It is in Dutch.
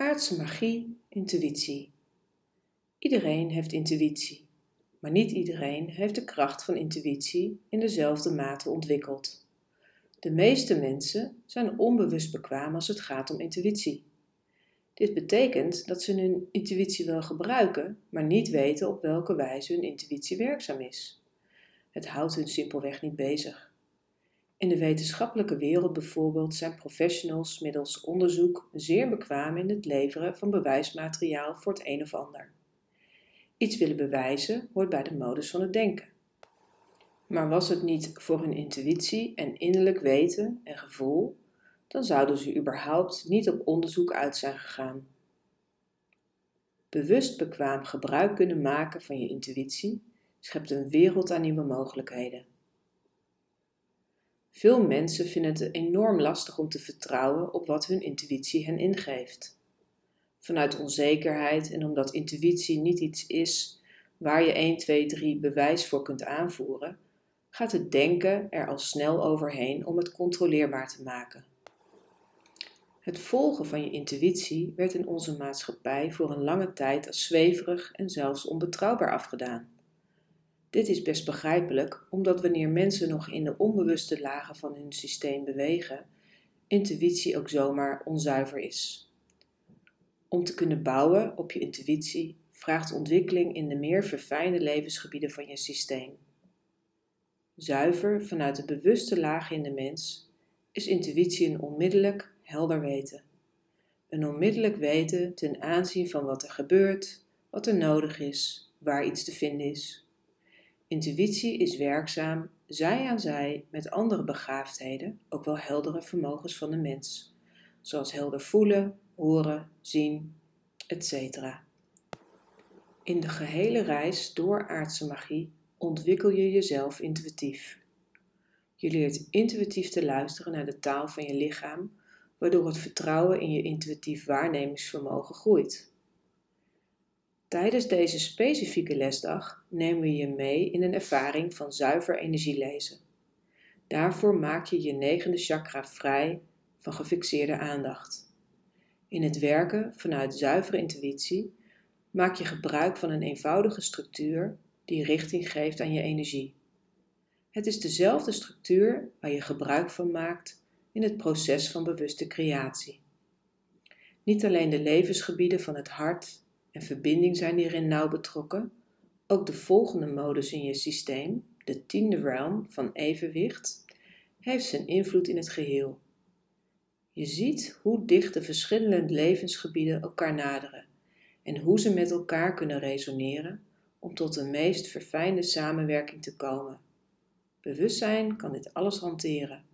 Aardse magie, intuïtie. Iedereen heeft intuïtie, maar niet iedereen heeft de kracht van intuïtie in dezelfde mate ontwikkeld. De meeste mensen zijn onbewust bekwaam als het gaat om intuïtie. Dit betekent dat ze hun intuïtie wel gebruiken, maar niet weten op welke wijze hun intuïtie werkzaam is. Het houdt hun simpelweg niet bezig. In de wetenschappelijke wereld bijvoorbeeld zijn professionals middels onderzoek zeer bekwaam in het leveren van bewijsmateriaal voor het een of ander. Iets willen bewijzen hoort bij de modus van het denken. Maar was het niet voor hun intuïtie en innerlijk weten en gevoel, dan zouden ze überhaupt niet op onderzoek uit zijn gegaan. Bewust bekwaam gebruik kunnen maken van je intuïtie schept een wereld aan nieuwe mogelijkheden. Veel mensen vinden het enorm lastig om te vertrouwen op wat hun intuïtie hen ingeeft. Vanuit onzekerheid en omdat intuïtie niet iets is waar je 1, 2, 3 bewijs voor kunt aanvoeren, gaat het denken er al snel overheen om het controleerbaar te maken. Het volgen van je intuïtie werd in onze maatschappij voor een lange tijd als zweverig en zelfs onbetrouwbaar afgedaan. Dit is best begrijpelijk, omdat wanneer mensen nog in de onbewuste lagen van hun systeem bewegen, intuïtie ook zomaar onzuiver is. Om te kunnen bouwen op je intuïtie vraagt ontwikkeling in de meer verfijnde levensgebieden van je systeem. Zuiver vanuit de bewuste laag in de mens is intuïtie een onmiddellijk helder weten. Een onmiddellijk weten ten aanzien van wat er gebeurt, wat er nodig is, waar iets te vinden is. Intuïtie is werkzaam zij aan zij met andere begaafdheden, ook wel heldere vermogens van de mens, zoals helder voelen, horen, zien, etc. In de gehele reis door aardse magie ontwikkel je jezelf intuïtief. Je leert intuïtief te luisteren naar de taal van je lichaam, waardoor het vertrouwen in je intuïtief waarnemingsvermogen groeit. Tijdens deze specifieke lesdag nemen we je mee in een ervaring van zuiver energielezen. Daarvoor maak je je negende chakra vrij van gefixeerde aandacht. In het werken vanuit zuivere intuïtie maak je gebruik van een eenvoudige structuur die richting geeft aan je energie. Het is dezelfde structuur waar je gebruik van maakt in het proces van bewuste creatie. Niet alleen de levensgebieden van het hart en verbinding zijn hierin nauw betrokken. Ook de volgende modus in je systeem, de tiende realm van evenwicht, heeft zijn invloed in het geheel. Je ziet hoe dicht de verschillende levensgebieden elkaar naderen en hoe ze met elkaar kunnen resoneren om tot de meest verfijnde samenwerking te komen. Bewustzijn kan dit alles hanteren.